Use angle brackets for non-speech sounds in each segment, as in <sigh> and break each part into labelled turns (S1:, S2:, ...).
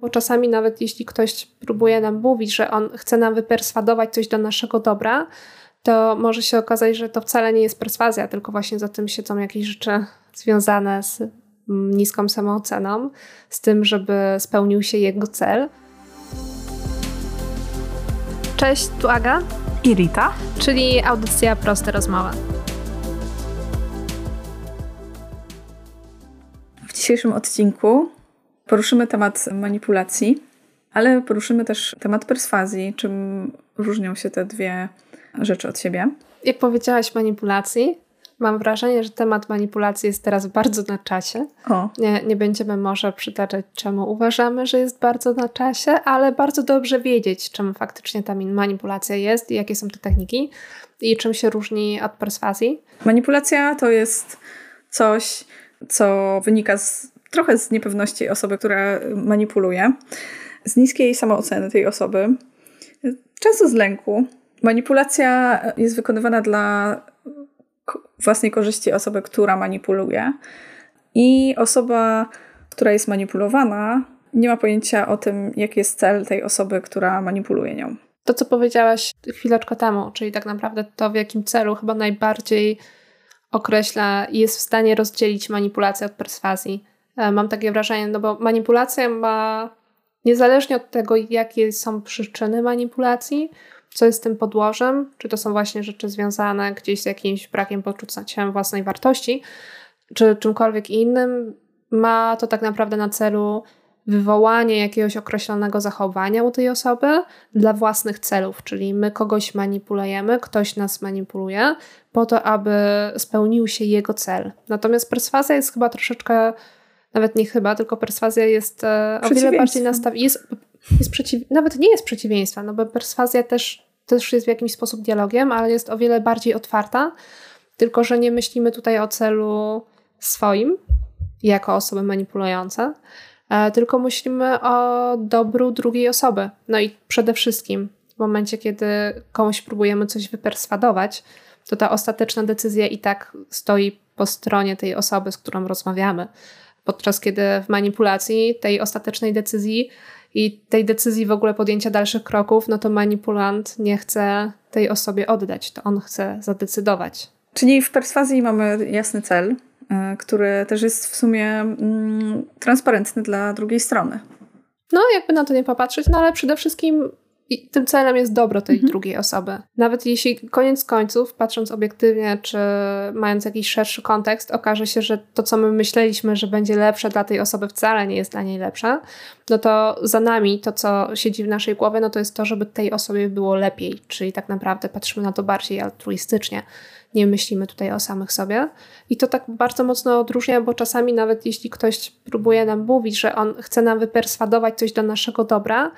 S1: Bo czasami nawet jeśli ktoś próbuje nam mówić, że on chce nam wyperswadować coś do naszego dobra, to może się okazać, że to wcale nie jest perswazja, tylko właśnie za tym siedzą jakieś rzeczy związane z mm, niską samooceną, z tym, żeby spełnił się jego cel. Cześć, tu Aga
S2: i Rita,
S1: czyli audycja Proste Rozmowy.
S2: W dzisiejszym odcinku poruszymy temat manipulacji, ale poruszymy też temat perswazji, czym różnią się te dwie rzeczy od siebie.
S1: Jak powiedziałaś manipulacji, mam wrażenie, że temat manipulacji jest teraz bardzo na czasie.
S2: O.
S1: Nie, nie będziemy może przytaczać, czemu uważamy, że jest bardzo na czasie, ale bardzo dobrze wiedzieć, czym faktycznie ta manipulacja jest i jakie są te techniki i czym się różni od perswazji.
S2: Manipulacja to jest coś, co wynika z, trochę z niepewności osoby, która manipuluje, z niskiej samooceny tej osoby, często z lęku. Manipulacja jest wykonywana dla własnej korzyści osoby, która manipuluje. I osoba, która jest manipulowana, nie ma pojęcia o tym, jaki jest cel tej osoby, która manipuluje nią.
S1: To, co powiedziałaś chwileczkę temu, czyli tak naprawdę to, w jakim celu chyba najbardziej określa i jest w stanie rozdzielić manipulację od perswazji. E, mam takie wrażenie, no bo manipulacja ma, niezależnie od tego, jakie są przyczyny manipulacji, co jest tym podłożem, czy to są właśnie rzeczy związane gdzieś z jakimś brakiem poczucia własnej wartości, czy czymkolwiek innym, ma to tak naprawdę na celu wywołanie jakiegoś określonego zachowania u tej osoby dla własnych celów, czyli my kogoś manipulujemy, ktoś nas manipuluje po to, aby spełnił się jego cel. Natomiast perswazja jest chyba troszeczkę, nawet nie chyba, tylko perswazja jest e, o wiele bardziej nastawiona, jest, jest przeciw, nawet nie jest przeciwieństwa, no bo perswazja też, też jest w jakiś sposób dialogiem, ale jest o wiele bardziej otwarta, tylko że nie myślimy tutaj o celu swoim, jako osoby manipulujące, E, tylko myślimy o dobru drugiej osoby. No i przede wszystkim w momencie, kiedy komuś próbujemy coś wyperswadować, to ta ostateczna decyzja i tak stoi po stronie tej osoby, z którą rozmawiamy. Podczas kiedy w manipulacji tej ostatecznej decyzji i tej decyzji w ogóle podjęcia dalszych kroków, no to manipulant nie chce tej osobie oddać, to on chce zadecydować.
S2: Czyli w perswazji mamy jasny cel, E, który też jest w sumie mm, transparentny dla drugiej strony.
S1: No, jakby na to nie popatrzeć, no ale przede wszystkim tym celem jest dobro tej mhm. drugiej osoby. Nawet jeśli koniec końców, patrząc obiektywnie, czy mając jakiś szerszy kontekst, okaże się, że to, co my myśleliśmy, że będzie lepsze dla tej osoby, wcale nie jest dla niej lepsze, no to za nami to, co siedzi w naszej głowie, no to jest to, żeby tej osobie było lepiej. Czyli tak naprawdę patrzymy na to bardziej altruistycznie nie myślimy tutaj o samych sobie. I to tak bardzo mocno odróżnia, bo czasami nawet jeśli ktoś próbuje nam mówić, że on chce nam wyperswadować coś do naszego dobra,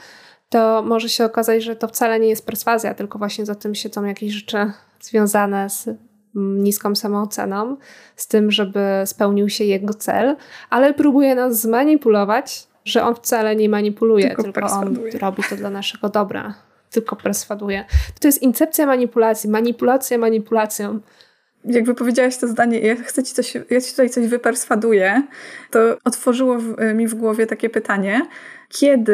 S1: to może się okazać, że to wcale nie jest perswazja, tylko właśnie za tym siedzą jakieś rzeczy związane z mm, niską samooceną, z tym, żeby spełnił się jego cel, ale próbuje nas zmanipulować, że on wcale nie manipuluje, tylko, tylko on robi to dla naszego dobra tylko perswaduje. To jest incepcja manipulacji, manipulacja manipulacją.
S2: Jak wypowiedziałaś to zdanie, ja chcę ci coś, ja ci tutaj coś wyperswaduję, to otworzyło w, mi w głowie takie pytanie, kiedy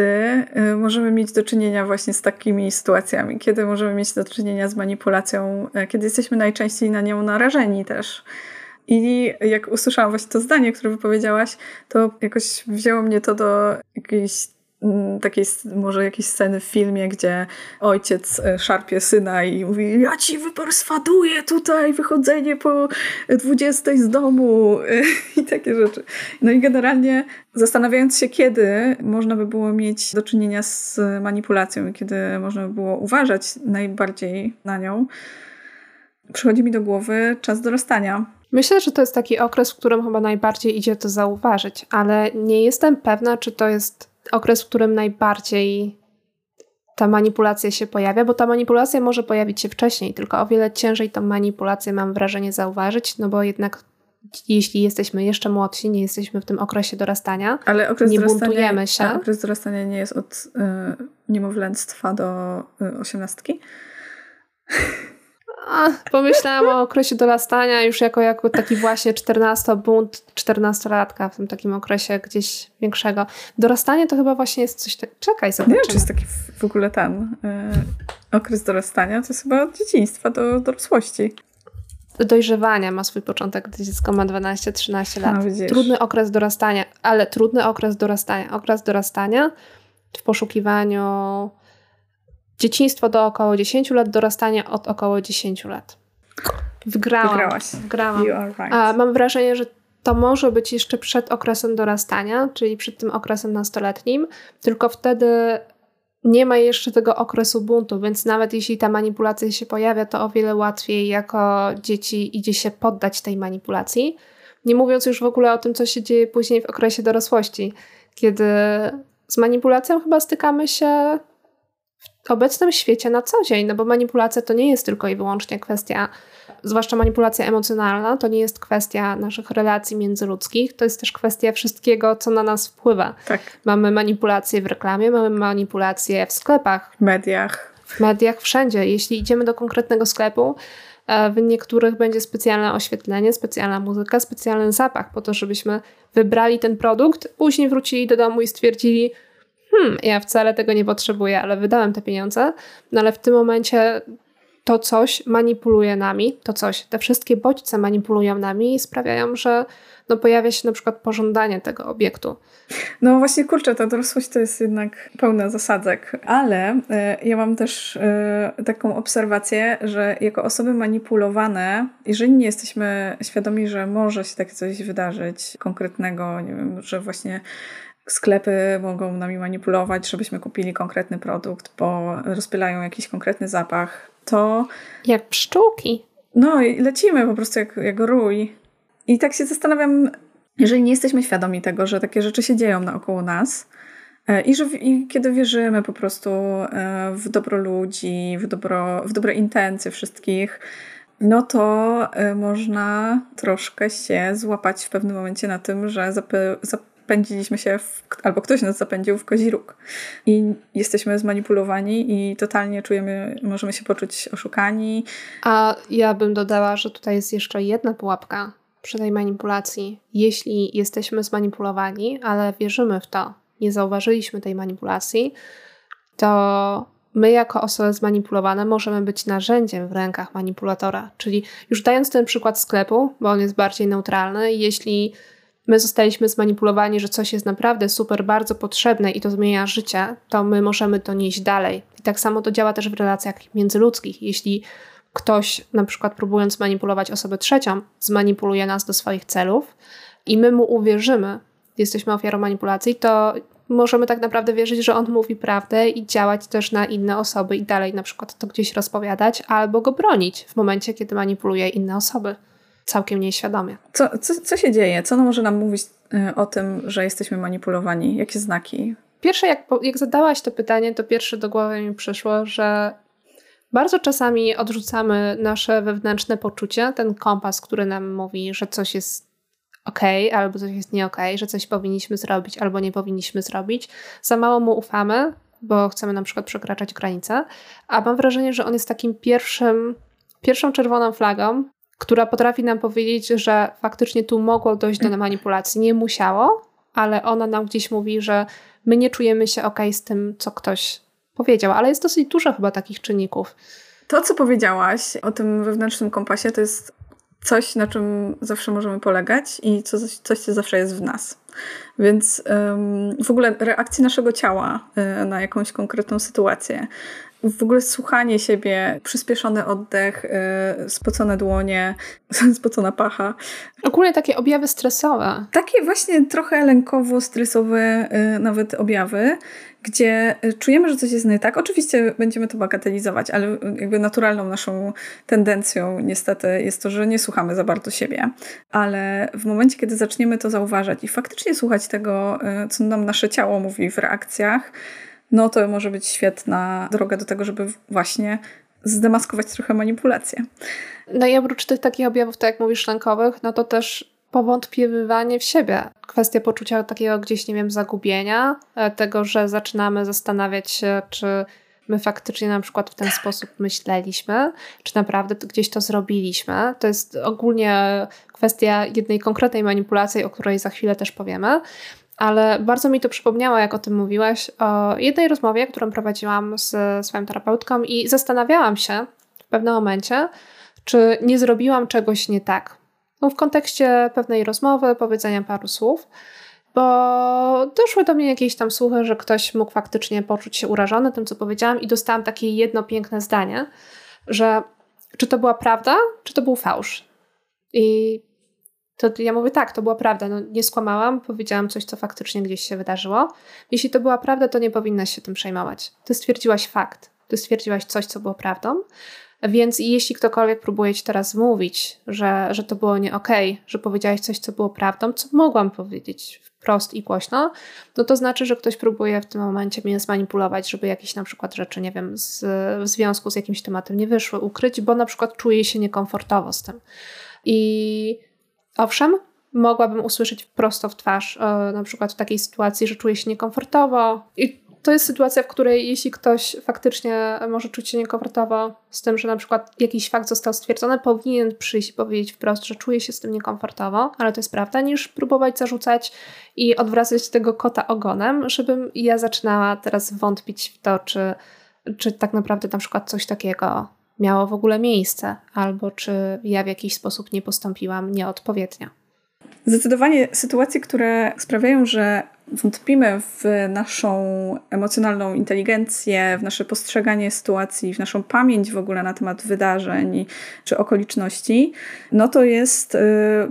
S2: y, możemy mieć do czynienia właśnie z takimi sytuacjami, kiedy możemy mieć do czynienia z manipulacją, y, kiedy jesteśmy najczęściej na nią narażeni też. I jak usłyszałam właśnie to zdanie, które wypowiedziałaś, to jakoś wzięło mnie to do jakiejś takiej może jakiejś sceny w filmie, gdzie ojciec e, szarpie syna i mówi ja ci wyperswaduję tutaj wychodzenie po 20 z domu <laughs> i takie rzeczy. No i generalnie zastanawiając się, kiedy można by było mieć do czynienia z manipulacją i kiedy można by było uważać najbardziej na nią, przychodzi mi do głowy czas dorastania.
S1: Myślę, że to jest taki okres, w którym chyba najbardziej idzie to zauważyć, ale nie jestem pewna, czy to jest okres, w którym najbardziej ta manipulacja się pojawia, bo ta manipulacja może pojawić się wcześniej, tylko o wiele ciężej tą manipulację mam wrażenie zauważyć, no bo jednak jeśli jesteśmy jeszcze młodsi, nie jesteśmy w tym okresie dorastania,
S2: Ale okres
S1: nie buntujemy się.
S2: okres dorastania nie jest od y, niemowlęctwa do y, osiemnastki?
S1: A, pomyślałam o okresie dorastania już jako, jako taki właśnie 14 bunt 14-latka w tym takim okresie gdzieś większego. Dorastanie to chyba właśnie jest coś tak... Czekaj, zobaczymy.
S2: Nie wiem, czy jest taki w ogóle ten yy, okres dorastania. To jest chyba od dzieciństwa do dorosłości.
S1: Dojrzewania ma swój początek, gdy dziecko ma 12-13 lat. No, trudny okres dorastania, ale trudny okres dorastania. Okres dorastania w poszukiwaniu dzieciństwo do około 10 lat, dorastanie od około 10 lat. Wgrałam.
S2: Wygrałaś.
S1: Wgrałam. Right. A mam wrażenie, że to może być jeszcze przed okresem dorastania, czyli przed tym okresem nastoletnim, tylko wtedy nie ma jeszcze tego okresu buntu, więc nawet jeśli ta manipulacja się pojawia, to o wiele łatwiej jako dzieci idzie się poddać tej manipulacji. Nie mówiąc już w ogóle o tym, co się dzieje później w okresie dorosłości, kiedy z manipulacją chyba stykamy się obecnym świecie na co dzień, no bo manipulacja to nie jest tylko i wyłącznie kwestia, zwłaszcza manipulacja emocjonalna, to nie jest kwestia naszych relacji międzyludzkich, to jest też kwestia wszystkiego, co na nas wpływa.
S2: Tak.
S1: Mamy manipulacje w reklamie, mamy manipulacje w sklepach.
S2: W mediach.
S1: W mediach, wszędzie. Jeśli idziemy do konkretnego sklepu, e, w niektórych będzie specjalne oświetlenie, specjalna muzyka, specjalny zapach, po to, żebyśmy wybrali ten produkt, później wrócili do domu i stwierdzili, hmm, ja wcale tego nie potrzebuję, ale wydałem te pieniądze, no ale w tym momencie to coś manipuluje nami, to coś, te wszystkie bodźce manipulują nami i sprawiają, że no pojawia się na przykład pożądanie tego obiektu.
S2: No właśnie, kurczę, ta dorosłość to jest jednak pełna zasadzek, ale y, ja mam też y, taką obserwację, że jako osoby manipulowane, jeżeli nie jesteśmy świadomi, że może się takie coś wydarzyć konkretnego, nie wiem, że właśnie sklepy mogą nami manipulować, żebyśmy kupili konkretny produkt, bo rozpylają jakiś konkretny zapach, to...
S1: Jak pszczółki.
S2: No i lecimy po prostu jak, jak rój. I tak się zastanawiam, jeżeli nie jesteśmy świadomi tego, że takie rzeczy się dzieją naokoło nas e, i że i kiedy wierzymy po prostu e, w dobro ludzi, w, dobro, w dobre intencje wszystkich, no to e, można troszkę się złapać w pewnym momencie na tym, że zapy, zapędziliśmy się, w, albo ktoś nas zapędził w kozi róg. I jesteśmy zmanipulowani i totalnie czujemy, możemy się poczuć oszukani.
S1: A ja bym dodała, że tutaj jest jeszcze jedna pułapka przy tej manipulacji. Jeśli jesteśmy zmanipulowani, ale wierzymy w to, nie zauważyliśmy tej manipulacji, to my jako osoby zmanipulowane możemy być narzędziem w rękach manipulatora. Czyli już dając ten przykład sklepu, bo on jest bardziej neutralny, jeśli my zostaliśmy zmanipulowani, że coś jest naprawdę super, bardzo potrzebne i to zmienia życie, to my możemy to nieść dalej. I tak samo to działa też w relacjach międzyludzkich. Jeśli ktoś, na przykład próbując manipulować osobę trzecią, zmanipuluje nas do swoich celów i my mu uwierzymy, jesteśmy ofiarą manipulacji, to możemy tak naprawdę wierzyć, że on mówi prawdę i działać też na inne osoby i dalej na przykład to gdzieś rozpowiadać albo go bronić w momencie, kiedy manipuluje inne osoby całkiem nieświadomie.
S2: Co, co, co się dzieje? Co może nam mówić y, o tym, że jesteśmy manipulowani? Jakie znaki?
S1: Pierwsze, jak, jak zadałaś to pytanie, to pierwsze do głowy mi przyszło, że bardzo czasami odrzucamy nasze wewnętrzne poczucie, ten kompas, który nam mówi, że coś jest ok, albo coś jest nie ok, że coś powinniśmy zrobić, albo nie powinniśmy zrobić. Za mało mu ufamy, bo chcemy na przykład przekraczać granice, a mam wrażenie, że on jest takim pierwszym, pierwszą czerwoną flagą, która potrafi nam powiedzieć, że faktycznie tu mogło dojść do manipulacji. Nie musiało, ale ona nam gdzieś mówi, że my nie czujemy się ok z tym, co ktoś powiedział, ale jest dosyć dużo chyba takich czynników.
S2: To, co powiedziałaś o tym wewnętrznym kompasie, to jest coś, na czym zawsze możemy polegać i co, coś, co zawsze jest w nas. Więc w ogóle reakcji naszego ciała y, na jakąś konkretną sytuację, w ogóle słuchanie siebie, przyspieszony oddech, yy, spocone dłonie, <laughs> spocona pacha.
S1: Ogólnie takie objawy stresowe.
S2: Takie właśnie trochę lękowo-stresowe yy, nawet objawy, gdzie y, czujemy, że coś jest nie tak. Oczywiście będziemy to bagatelizować, ale jakby naturalną naszą tendencją niestety jest to, że nie słuchamy za bardzo siebie. Ale w momencie, kiedy zaczniemy to zauważać i faktycznie słuchać tego, y, co nam nasze ciało mówi w reakcjach, no to może być świetna droga do tego, żeby właśnie zdemaskować trochę manipulację.
S1: No i oprócz tych takich objawów, tak jak mówisz, lękowych, no to też powątpiewywanie w siebie. Kwestia poczucia takiego gdzieś, nie wiem, zagubienia, e, tego, że zaczynamy zastanawiać się, czy my faktycznie na przykład w ten sposób myśleliśmy, czy naprawdę gdzieś to zrobiliśmy. To jest ogólnie kwestia jednej konkretnej manipulacji, o której za chwilę też powiemy. Ale bardzo mi to przypomniało, jak o tym mówiłaś, o jednej rozmowie, którą prowadziłam z swoją terapeutką i zastanawiałam się w pewnym momencie, czy nie zrobiłam czegoś nie tak. No, w kontekście pewnej rozmowy, powiedzenia paru słów bo doszły do mnie jakieś tam słuchy, że ktoś mógł faktycznie poczuć się urażony tym, co powiedziałam, i dostałam takie jedno piękne zdanie, że czy to była prawda, czy to był fałsz. I to ja mówię tak, to była prawda. No, nie skłamałam, powiedziałam coś, co faktycznie gdzieś się wydarzyło. Jeśli to była prawda, to nie powinnaś się tym przejmować. Ty stwierdziłaś fakt, ty stwierdziłaś coś, co było prawdą. Więc jeśli ktokolwiek próbuje ci teraz mówić, że, że to było nie okej, okay, że powiedziałaś coś, co było prawdą, co mogłam powiedzieć wprost i głośno, no to znaczy, że ktoś próbuje w tym momencie mnie zmanipulować, żeby jakieś na przykład rzeczy, nie wiem, z, w związku z jakimś tematem nie wyszły, ukryć, bo na przykład czuje się niekomfortowo z tym. I owszem, mogłabym usłyszeć prosto w twarz, e, na przykład w takiej sytuacji, że czuję się niekomfortowo. I to jest sytuacja, w której jeśli ktoś faktycznie może czuć się niekomfortowo z tym, że na przykład jakiś fakt został stwierdzony, powinien przyjść i powiedzieć wprost, że czuje się z tym niekomfortowo, ale to jest prawda, niż próbować zarzucać i odwracać tego kota ogonem, żebym ja zaczynała teraz wątpić w to, czy, czy tak naprawdę na przykład coś takiego miało w ogóle miejsce, albo czy ja w jakiś sposób nie postąpiłam nieodpowiednio.
S2: Zdecydowanie sytuacje, które sprawiają, że wątpimy w naszą emocjonalną inteligencję, w nasze postrzeganie sytuacji, w naszą pamięć w ogóle na temat wydarzeń czy okoliczności, no to jest y,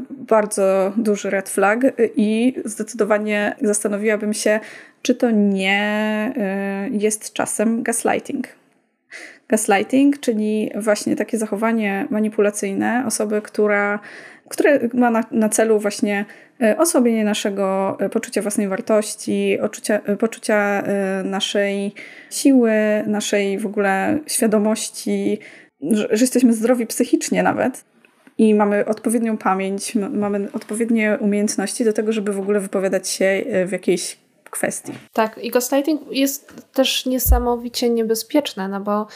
S2: bardzo duży red flag i zdecydowanie zastanowiłabym się, czy to nie y, jest czasem gaslighting. Gaslighting, czyli właśnie takie zachowanie manipulacyjne osoby, która które ma na, na celu właśnie e, osłabienie naszego e, poczucia własnej wartości, e, poczucia naszej siły, naszej w ogóle świadomości, że, że jesteśmy zdrowi psychicznie nawet i mamy odpowiednią pamięć, mamy odpowiednie umiejętności do tego, żeby w ogóle wypowiadać się w jakiejś kwestii.
S1: Tak, i gaslighting jest też niesamowicie niebezpieczne, no bo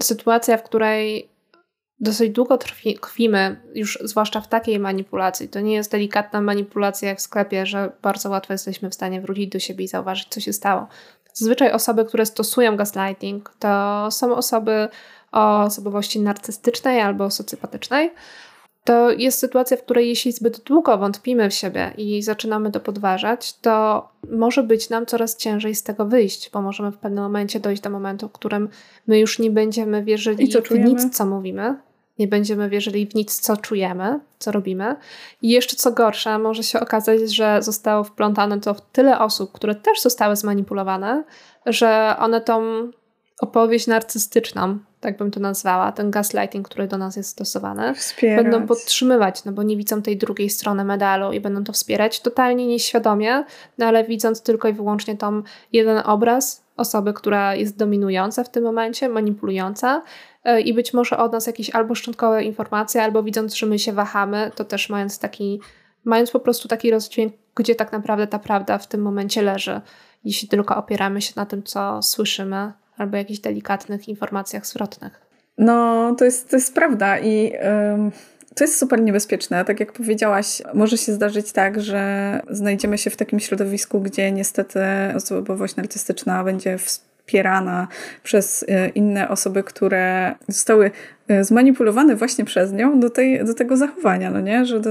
S1: sytuacja, w której dosyć długo tkwimy, już zwłaszcza w takiej manipulacji. To nie jest delikatna manipulacja jak w sklepie, że bardzo łatwo jesteśmy w stanie wrócić do siebie i zauważyć, co się stało. Zazwyczaj osoby, które stosują gaslighting, to są osoby o osobowości narcystycznej albo socjopatycznej. To jest sytuacja, w której jeśli zbyt długo wątpimy w siebie i zaczynamy to podważać, to może być nam coraz ciężej z tego wyjść, bo możemy w pewnym momencie dojść do momentu, w którym my już nie będziemy wierzyli w nic, co mówimy, nie będziemy wierzyli w nic, co czujemy, co robimy. I jeszcze co gorsza, może się okazać, że zostało wplątane to w tyle osób, które też zostały zmanipulowane, że one tą opowieść narcystyczną, tak bym to nazwała, ten gaslighting, który do nas jest stosowany,
S2: wspierać.
S1: będą podtrzymywać, no bo nie widzą tej drugiej strony medalu i będą to wspierać totalnie nieświadomie, no ale widząc tylko i wyłącznie tą jeden obraz osoby, która jest dominująca w tym momencie, manipulująca E, i być może od nas jakieś albo szczątkowe informacje, albo widząc, że my się wahamy, to też mając taki, mając po prostu taki rozdźwięk, gdzie tak naprawdę ta prawda w tym momencie leży, jeśli tylko opieramy się na tym, co słyszymy, albo jakichś delikatnych informacjach zwrotnych.
S2: No, to jest, to jest prawda i to jest super niebezpieczne. Tak jak powiedziałaś, może się zdarzyć tak, że znajdziemy się w takim środowisku, gdzie niestety osobowość narcystyczna będzie w wspierana przez e, inne osoby, które zostały e, zmanipulowane właśnie przez nią do, tej, do tego zachowania, no nie? Że do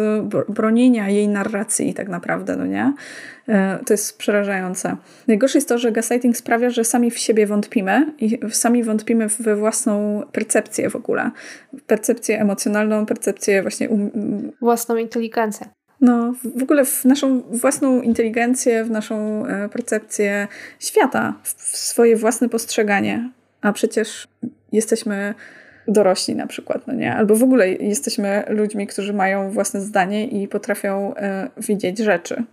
S2: bronienia jej narracji tak naprawdę, no nie? E, to jest przerażające. Najgorsze jest to, że gaslighting sprawia, że sami w siebie wątpimy i sami wątpimy we własną percepcję w ogóle. Percepcję emocjonalną, percepcję właśnie... Um...
S1: Własną inteligencję.
S2: No, w ogóle w naszą własną inteligencję, w naszą e, percepcję świata, w swoje własne postrzeganie. A przecież jesteśmy dorośli na przykład, no nie? Albo w ogóle jesteśmy ludźmi, którzy mają własne zdanie i potrafią e, widzieć rzeczy.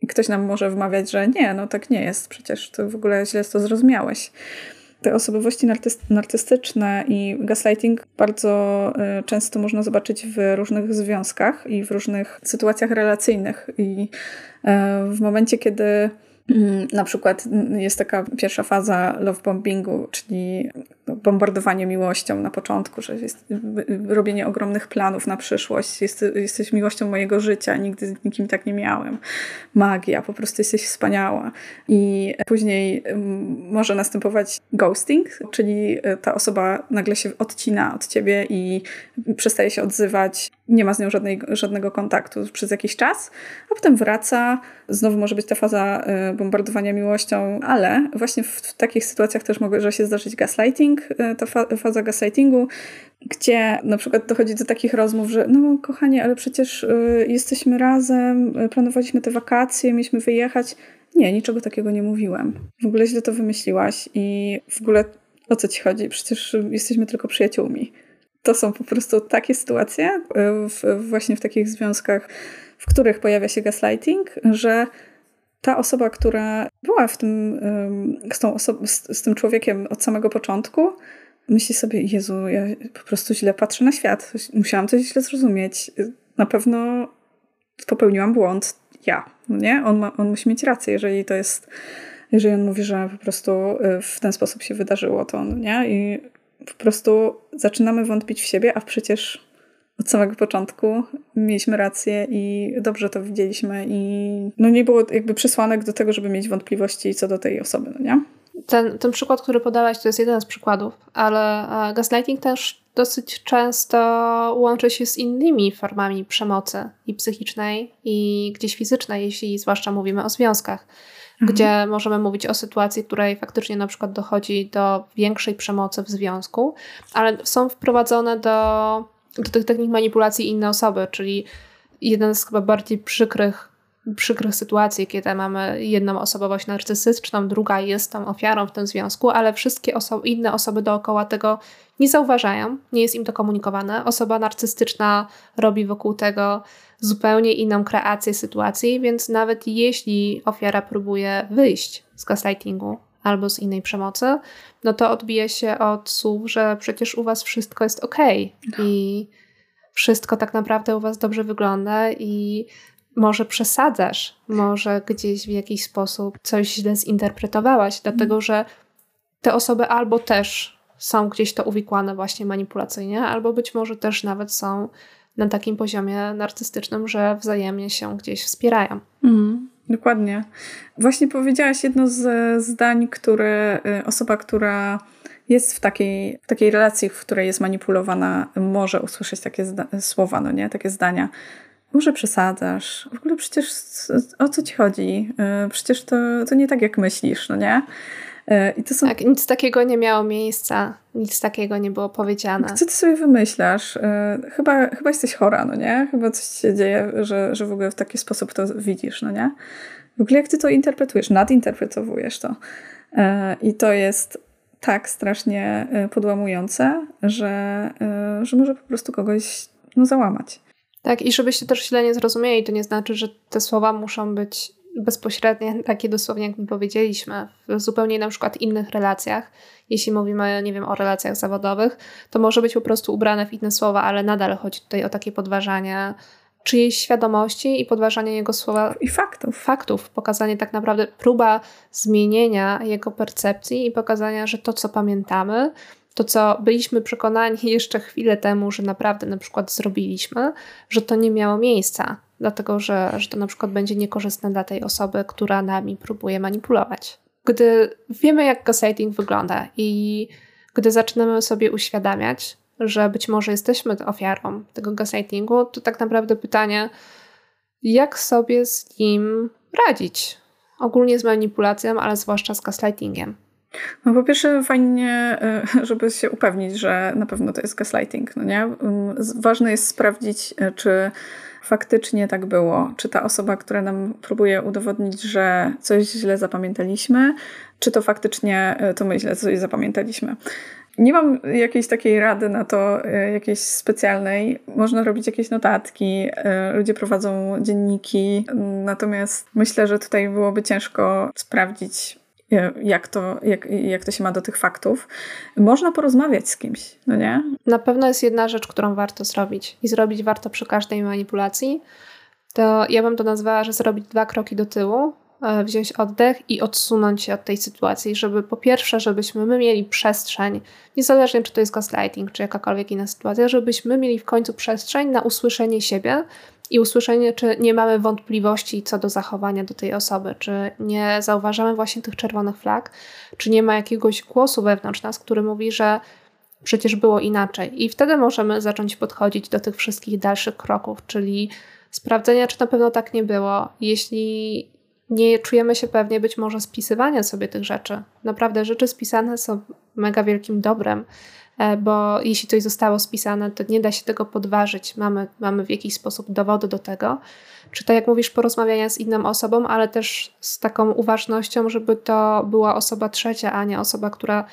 S2: I ktoś nam może wmawiać, że nie, no tak nie jest, przecież to w ogóle źle to zrozumiałeś te osobowości narcystyczne i gaslighting bardzo y, często można zobaczyć w różnych związkach i w różnych sytuacjach relacyjnych. I y, w momencie, kiedy Mm, na przykład mm, jest taka pierwsza faza love bombingu, czyli bombardowanie miłością na początku, że jest robienie ogromnych planów na przyszłość. Jest, jesteś miłością mojego życia, nigdy z nikim tak nie miałem. Magia, po prostu jesteś wspaniała. I później może następować ghosting, czyli e, ta osoba nagle się odcina od ciebie i przestaje się odzywać, nie ma z nią żadnej, żadnego kontaktu przez jakiś czas, a potem wraca. Znowu może być ta faza e, bombardowania miłością, ale właśnie w, w takich sytuacjach też może się zdarzyć gaslighting, e, ta fa faza gaslightingu, gdzie na przykład dochodzi do takich rozmów, że no kochanie, ale przecież y, jesteśmy razem, planowaliśmy te wakacje, mieliśmy wyjechać. Nie, niczego takiego nie mówiłem. W ogóle źle to wymyśliłaś i w ogóle o co ci chodzi? Przecież jesteśmy tylko przyjaciółmi. To są po prostu takie sytuacje w, właśnie w takich związkach, w których pojawia się gaslighting, że ta osoba, która była w tym, z, tą z, z tym człowiekiem od samego początku, myśli sobie, Jezu, ja po prostu źle patrzę na świat. Musiałam coś źle zrozumieć. Na pewno popełniłam błąd. Ja, no nie? On, ma, on musi mieć rację, jeżeli to jest, jeżeli on mówi, że po prostu y, w ten sposób się wydarzyło, to nie? I po prostu zaczynamy wątpić w siebie, a przecież od samego początku mieliśmy rację i dobrze to widzieliśmy i no nie było jakby przesłanek do tego, żeby mieć wątpliwości co do tej osoby, no nie?
S1: Ten, ten przykład, który podałaś, to jest jeden z przykładów, ale e, gaslighting też dosyć często łączy się z innymi formami przemocy i psychicznej, i gdzieś fizycznej, jeśli zwłaszcza mówimy o związkach, mhm. gdzie możemy mówić o sytuacji, w której faktycznie na przykład dochodzi do większej przemocy w związku, ale są wprowadzone do, do tych technik manipulacji inne osoby, czyli jeden z chyba bardziej przykrych przykrych sytuacji, kiedy mamy jedną osobowość narcystyczną, druga jest tą ofiarą w tym związku, ale wszystkie oso inne osoby dookoła tego nie zauważają, nie jest im to komunikowane. Osoba narcystyczna robi wokół tego zupełnie inną kreację sytuacji, więc nawet jeśli ofiara próbuje wyjść z gaslightingu albo z innej przemocy, no to odbije się od słów, że przecież u was wszystko jest ok no. i wszystko tak naprawdę u was dobrze wygląda i może przesadzasz, może gdzieś w jakiś sposób coś źle zinterpretowałaś, dlatego mm. że te osoby albo też są gdzieś to uwikłane właśnie manipulacyjnie, albo być może też nawet są na takim poziomie narcystycznym, że wzajemnie się gdzieś wspierają.
S2: Mm, dokładnie. Właśnie powiedziałaś jedno z zdań, które y, osoba, która jest w takiej, w takiej relacji, w której jest manipulowana, może usłyszeć takie słowa, no nie? Takie zdania może przesadzasz. W ogóle przecież o co ci chodzi? E, przecież to, to nie tak, jak myślisz, no nie?
S1: E, I to są... Tak, nic takiego nie miało miejsca, nic takiego nie było powiedziane.
S2: Co ty sobie wymyślasz? E, chyba, chyba jesteś chora, no nie? Chyba coś się dzieje, że, że w ogóle w taki sposób to widzisz, no nie? W ogóle jak ty to interpretujesz? Nadinterpretowujesz to. I to jest tak strasznie podłamujące, że, że może po prostu kogoś no, załamać.
S1: Tak, i żebyście też źle nie zrozumieli, to nie znaczy, że te słowa muszą być bezpośrednie, takie dosłownie jak my powiedzieliśmy, w zupełnie na przykład innych relacjach. Jeśli mówimy, nie wiem, o relacjach zawodowych, to może być po prostu ubrane w inne słowa, ale nadal chodzi tutaj o takie podważanie czyjejś świadomości i podważanie jego słowa
S2: i faktów.
S1: faktów. Pokazanie tak naprawdę, próba zmienienia jego percepcji i pokazania, że to, co pamiętamy, to, co byliśmy przekonani jeszcze chwilę temu, że naprawdę na przykład zrobiliśmy, że to nie miało miejsca, dlatego że, że to na przykład będzie niekorzystne dla tej osoby, która nami próbuje manipulować. Gdy wiemy, jak gaslighting wygląda i gdy zaczynamy sobie uświadamiać, że być może jesteśmy ofiarą tego gaslightingu, to tak naprawdę pytanie, jak sobie z nim radzić? Ogólnie z manipulacją, ale zwłaszcza z gaslightingiem.
S2: No po pierwsze fajnie, e, żeby się upewnić, że na pewno to jest gaslighting, no nie? Ważne jest sprawdzić, e, czy faktycznie tak było. Czy ta osoba, która nam próbuje udowodnić, że coś źle zapamiętaliśmy, czy to faktycznie e, to my źle coś zapamiętaliśmy. Nie mam jakiejś takiej rady na to, jakiejś specjalnej. Można robić jakieś notatki, ludzie prowadzą dzienniki, natomiast myślę, że tutaj byłoby ciężko sprawdzić jak to, jak, jak to się ma do tych faktów. Można porozmawiać z kimś, no nie?
S1: Na pewno jest jedna rzecz, którą warto zrobić i zrobić warto przy każdej manipulacji. To ja bym to nazwała, że zrobić dwa kroki do tyłu, e, wziąć oddech i odsunąć się od tej sytuacji, żeby po pierwsze, żebyśmy my mieli przestrzeń, niezależnie czy to jest gaslighting, czy jakakolwiek inna sytuacja, żebyśmy mieli w końcu przestrzeń na usłyszenie siebie i usłyszenie, czy nie mamy wątpliwości co do zachowania do tej osoby, czy nie zauważamy właśnie tych czerwonych flag, czy nie ma jakiegoś głosu wewnątrz nas, który mówi, że przecież było inaczej. I wtedy możemy zacząć podchodzić do tych wszystkich dalszych kroków, czyli sprawdzenia, czy na pewno tak nie było. Jeśli nie czujemy się pewnie, być może spisywania sobie tych rzeczy. Naprawdę rzeczy spisane są mega wielkim dobrem, e, bo jeśli coś zostało spisane, to nie da się tego podważyć. Mamy, mamy w jakiś sposób dowody do tego. Czy tak jak mówisz, porozmawiania z inną osobą, ale też z taką uważnością, żeby to była osoba trzecia, a nie osoba, która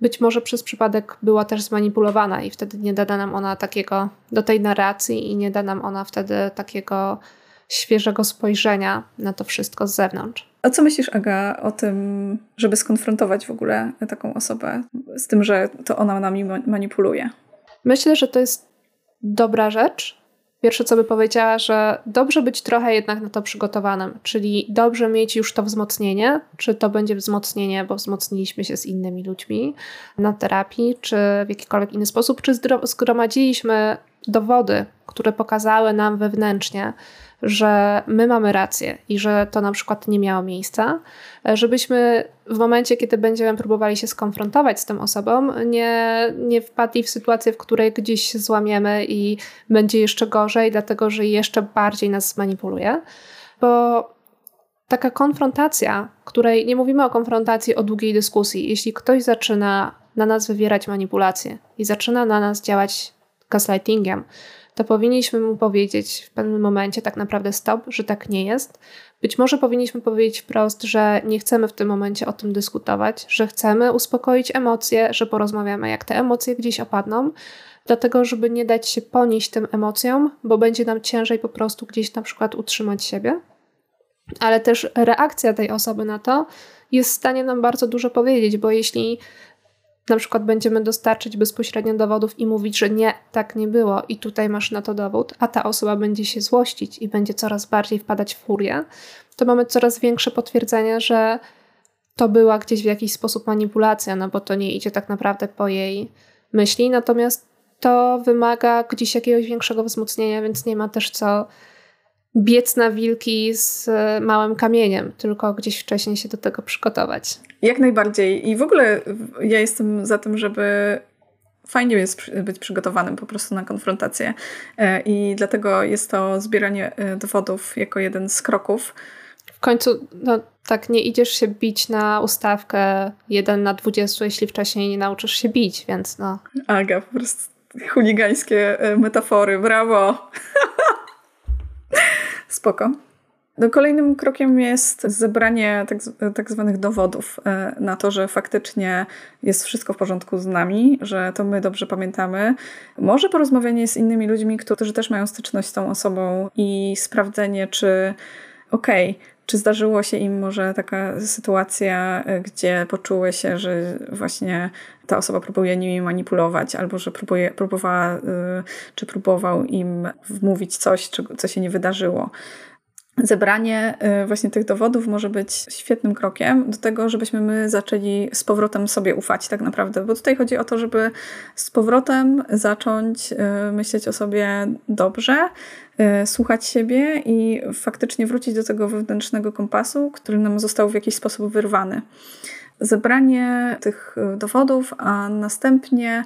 S1: być może przez przypadek była też zmanipulowana i wtedy nie da nam ona takiego do tej narracji i nie da nam ona wtedy takiego świeżego spojrzenia na to wszystko z zewnątrz.
S2: A co myślisz, Aga, o tym, żeby skonfrontować w ogóle taką osobę z tym, że to ona nami manipuluje?
S1: Myślę, że to jest dobra rzecz, Pierwsze, co by powiedziała, że dobrze być trochę jednak na to przygotowanym, czyli dobrze mieć już to wzmocnienie, czy to będzie wzmocnienie, bo wzmocniliśmy się z innymi ludźmi na terapii, czy w jakikolwiek inny sposób, czy zgromadziliśmy dowody, które pokazały nam wewnętrznie, że my mamy rację i że to na przykład nie miało miejsca, żebyśmy w momencie, kiedy będziemy próbowali się skonfrontować z tą osobą, nie, nie wpadli w sytuację, w której gdzieś się złamiemy i będzie jeszcze gorzej, dlatego że jeszcze bardziej nas zmanipuluje. Bo taka konfrontacja, której nie mówimy o konfrontacji, o długiej dyskusji, jeśli ktoś zaczyna na nas wywierać manipulacje i zaczyna na nas działać gaslightingiem, to powinniśmy mu powiedzieć w pewnym momencie tak naprawdę stop, że tak nie jest. Być może powinniśmy powiedzieć wprost, że nie chcemy w tym momencie o tym dyskutować, że chcemy uspokoić emocje, że porozmawiamy, jak te emocje gdzieś opadną, dlatego żeby nie dać się ponieść tym emocjom, bo będzie nam ciężej po prostu gdzieś na przykład utrzymać siebie. Ale też reakcja tej osoby na to jest w stanie nam bardzo dużo powiedzieć, bo jeśli na przykład będziemy dostarczyć bezpośrednio dowodów i mówić, że nie, tak nie było i tutaj masz na to dowód, a ta osoba będzie się złościć i będzie coraz bardziej wpadać w furię, to mamy coraz większe potwierdzenie, że to była gdzieś w jakiś sposób manipulacja, no bo to nie idzie tak naprawdę po jej myśli, natomiast to wymaga gdzieś jakiegoś większego wzmocnienia, więc nie ma też co biec na wilki z e, małym kamieniem, tylko gdzieś wcześniej się do tego przygotować.
S2: Jak najbardziej. I w ogóle ja jestem za tym, żeby fajnie jest być przygotowanym po prostu na konfrontację. E, I dlatego jest to zbieranie e, dowodów jako jeden z kroków.
S1: W końcu, no tak, nie idziesz się bić na ustawkę 1 na 20, jeśli wcześniej nie nauczysz się bić, więc no.
S2: Aga, po prostu chuligańskie metafory, brawo! <laughs> Spoko. No, kolejnym krokiem jest zebranie tak, tak zwanych dowodów e, na to, że faktycznie jest wszystko w porządku z nami, że to my dobrze pamiętamy. Może porozmawianie z innymi ludźmi, którzy też mają styczność z tą osobą i sprawdzenie, czy okej, okay, czy zdarzyło się im może taka sytuacja, e, gdzie poczuły się, że właśnie ta osoba próbuje nimi manipulować, albo że próbuje, próbowała, e, czy próbował im wmówić coś, co się nie wydarzyło zebranie y, właśnie tych dowodów może być świetnym krokiem do tego, żebyśmy my zaczęli z powrotem sobie ufać tak naprawdę, bo tutaj chodzi o to, żeby z powrotem zacząć y, myśleć o sobie dobrze, y, słuchać siebie i faktycznie wrócić do tego wewnętrznego kompasu, który nam został w jakiś sposób wyrwany. Zebranie tych dowodów, a następnie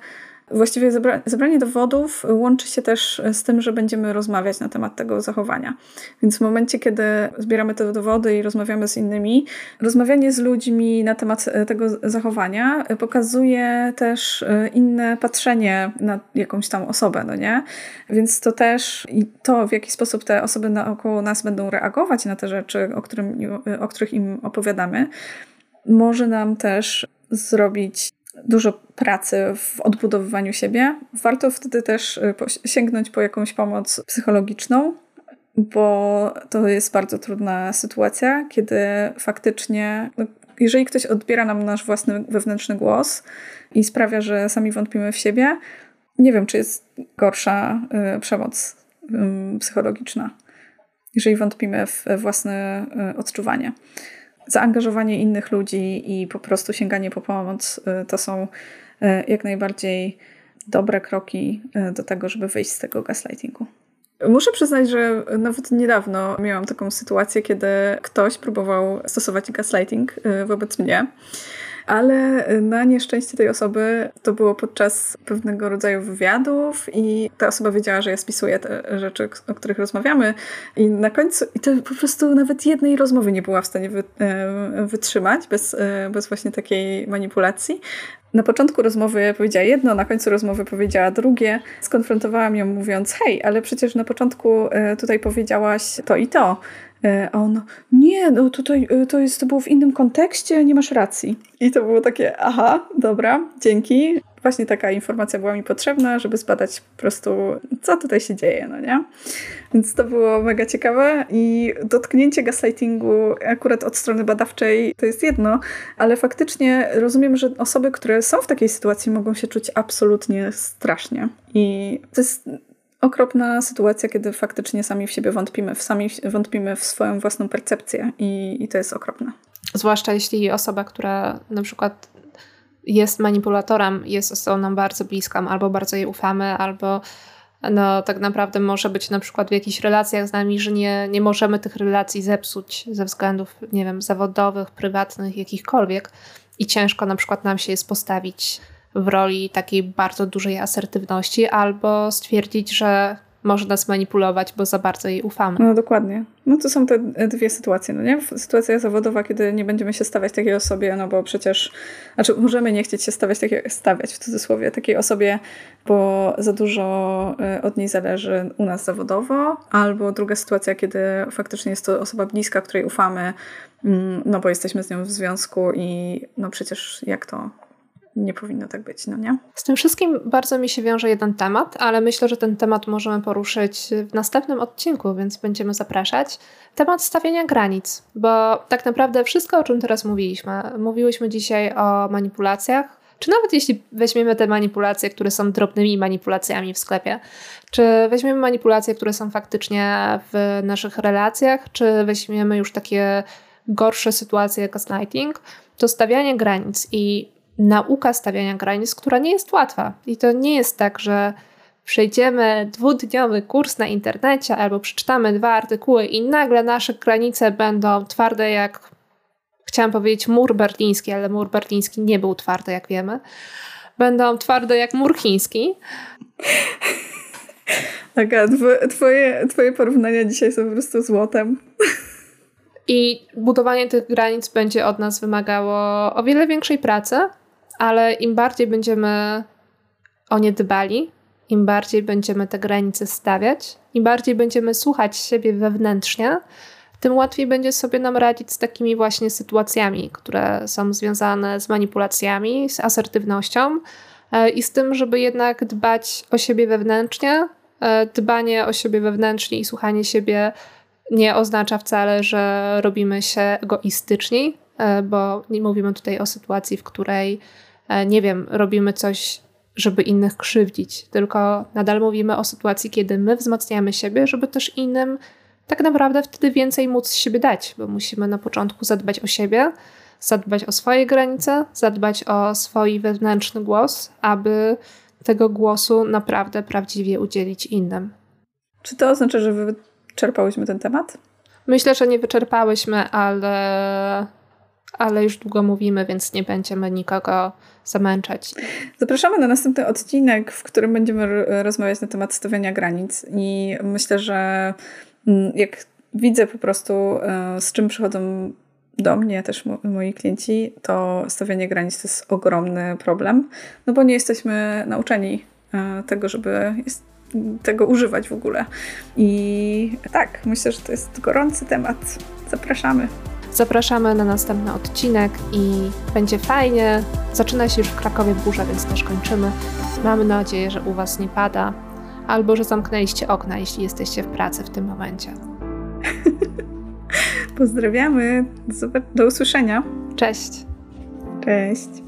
S2: Właściwie zebra zebranie dowodów łączy się też z tym, że będziemy rozmawiać na temat tego zachowania. Więc w momencie, kiedy zbieramy te dowody i rozmawiamy z innymi, rozmawianie z ludźmi na temat e, tego zachowania pokazuje też e, inne patrzenie na jakąś tam osobę, no nie? Więc to też i to, w jaki sposób te osoby naokoło nas będą reagować na te rzeczy, o, którym, o których im opowiadamy, może nam też zrobić dużo pracy w odbudowywaniu siebie. Warto wtedy też y, sięgnąć po jakąś pomoc psychologiczną, bo to jest bardzo trudna sytuacja, kiedy faktycznie, no, jeżeli ktoś odbiera nam nasz własny wewnętrzny głos i sprawia, że sami wątpimy w siebie, nie wiem, czy jest gorsza y, przemoc y, psychologiczna. jeżeli wątpimy w własne odczuwanie. Zaangażowanie innych ludzi i po prostu sięganie po pomoc to są jak najbardziej dobre kroki do tego, żeby wyjść z tego gaslightingu. Muszę przyznać, że nawet niedawno miałam taką sytuację, kiedy ktoś próbował stosować gaslighting y, wobec mnie. Ale na nieszczęście tej osoby to było podczas pewnego rodzaju wywiadów i ta osoba wiedziała, że ja spisuję te rzeczy, o których rozmawiamy i na końcu, i to po prostu nawet jednej rozmowy nie była w stanie e, wytrzymać bez, e, bez właśnie takiej manipulacji. Na początku rozmowy powiedziała jedno, na końcu rozmowy powiedziała drugie. Skonfrontowałam ją mówiąc: Hej, ale przecież na początku tutaj powiedziałaś to i to. E, a on, nie, no tutaj e, to, jest, to było w innym kontekście, nie masz racji. I to było takie, aha, dobra, dzięki. Właśnie taka informacja była mi potrzebna, żeby zbadać po prostu, co tutaj się dzieje, no nie? Więc to było mega ciekawe i dotknięcie gaslightingu akurat od strony badawczej to jest jedno, ale faktycznie rozumiem, że osoby, które są w takiej sytuacji mogą się czuć absolutnie strasznie. I to jest okropna sytuacja, kiedy faktycznie sami w siebie wątpimy, sami wątpimy w swoją własną percepcję i, i to jest okropne.
S1: Zwłaszcza jeśli osoba, która na przykład jest manipulatorem, jest osobą nam bardzo bliską, albo bardzo jej ufamy, albo no, tak naprawdę może być na przykład w jakichś relacjach z nami, że nie, nie możemy tych relacji zepsuć ze względów, nie wiem, zawodowych, prywatnych, jakichkolwiek. I ciężko na przykład nam się jest postawić w roli takiej bardzo dużej asertywności, albo stwierdzić, że może nas manipulować, bo za bardzo jej ufamy.
S2: No dokładnie. No to są te dwie sytuacje, no nie? Sytuacja zawodowa, kiedy nie będziemy się stawiać takiej osobie, no bo przecież, znaczy możemy nie chcieć się stawiać, stawiać w cudzysłowie takiej osobie, bo za dużo e, od niej zależy u nas zawodowo, albo druga sytuacja, kiedy faktycznie jest to osoba bliska, której ufamy, mm, no bo jesteśmy z nią w związku i no przecież jak to nie powinno tak być, no nie?
S1: Z tym wszystkim bardzo mi się wiąże jeden temat, ale myślę, że ten temat możemy poruszyć w następnym odcinku, więc będziemy zapraszać. Temat stawiania granic, bo tak naprawdę wszystko, o czym teraz mówiliśmy, mówiłyśmy dzisiaj o manipulacjach, czy nawet jeśli weźmiemy te manipulacje, które są drobnymi manipulacjami w sklepie, czy weźmiemy manipulacje, które są faktycznie w naszych relacjach, czy weźmiemy już takie gorsze sytuacje jak gaslighting, to stawianie granic i nauka stawiania granic, która nie jest łatwa. I to nie jest tak, że przejdziemy dwudniowy kurs na internecie albo przeczytamy dwa artykuły i nagle nasze granice będą twarde jak, chciałam powiedzieć mur berliński, ale mur berliński nie był twardy, jak wiemy. Będą twarde jak mur chiński. <laughs>
S2: Aga, twoje, twoje porównania dzisiaj są po prostu złotem.
S1: I budowanie tych granic będzie od nas wymagało o wiele większej pracy, ale im bardziej będziemy o nie dbali, im bardziej będziemy te granice stawiać, im bardziej będziemy słuchać siebie wewnętrznie, tym łatwiej będzie sobie nam radzić z takimi właśnie sytuacjami, które są związane z manipulacjami, z asertywnością e, i z tym, żeby jednak dbać o siebie wewnętrznie. E, dbanie o siebie wewnętrznie i słuchanie siebie nie oznacza wcale, że robimy się egoistyczni, e, bo nie mówimy tutaj o sytuacji, w której nie wiem, robimy coś, żeby innych krzywdzić, tylko nadal mówimy o sytuacji, kiedy my wzmacniamy siebie, żeby też innym tak naprawdę wtedy więcej móc z siebie dać, bo musimy na początku zadbać o siebie, zadbać o swoje granice, zadbać o swój wewnętrzny głos, aby tego głosu naprawdę prawdziwie udzielić innym.
S2: Czy to oznacza, że wyczerpałyśmy ten temat?
S1: Myślę, że nie wyczerpałyśmy, ale, ale już długo mówimy, więc nie będziemy nikogo zamęczać.
S2: Zapraszamy na następny odcinek, w którym będziemy rozmawiać na temat stawiania granic. I myślę, że mm, jak widzę po prostu, e, z czym przychodzą do mnie też moi klienci, to stawianie granic to jest ogromny problem, no bo nie jesteśmy nauczeni e, tego, żeby tego używać w ogóle. I tak, myślę, że to jest gorący temat. Zapraszamy.
S1: Zapraszamy na następny odcinek i będzie fajnie. Zaczyna się już w Krakowie burza, więc też kończymy. Mamy nadzieję, że u Was nie pada, albo że zamknęliście okna, jeśli jesteście w pracy w tym momencie. <laughs>
S2: Pozdrawiamy. Do usłyszenia.
S1: Cześć.
S2: Cześć.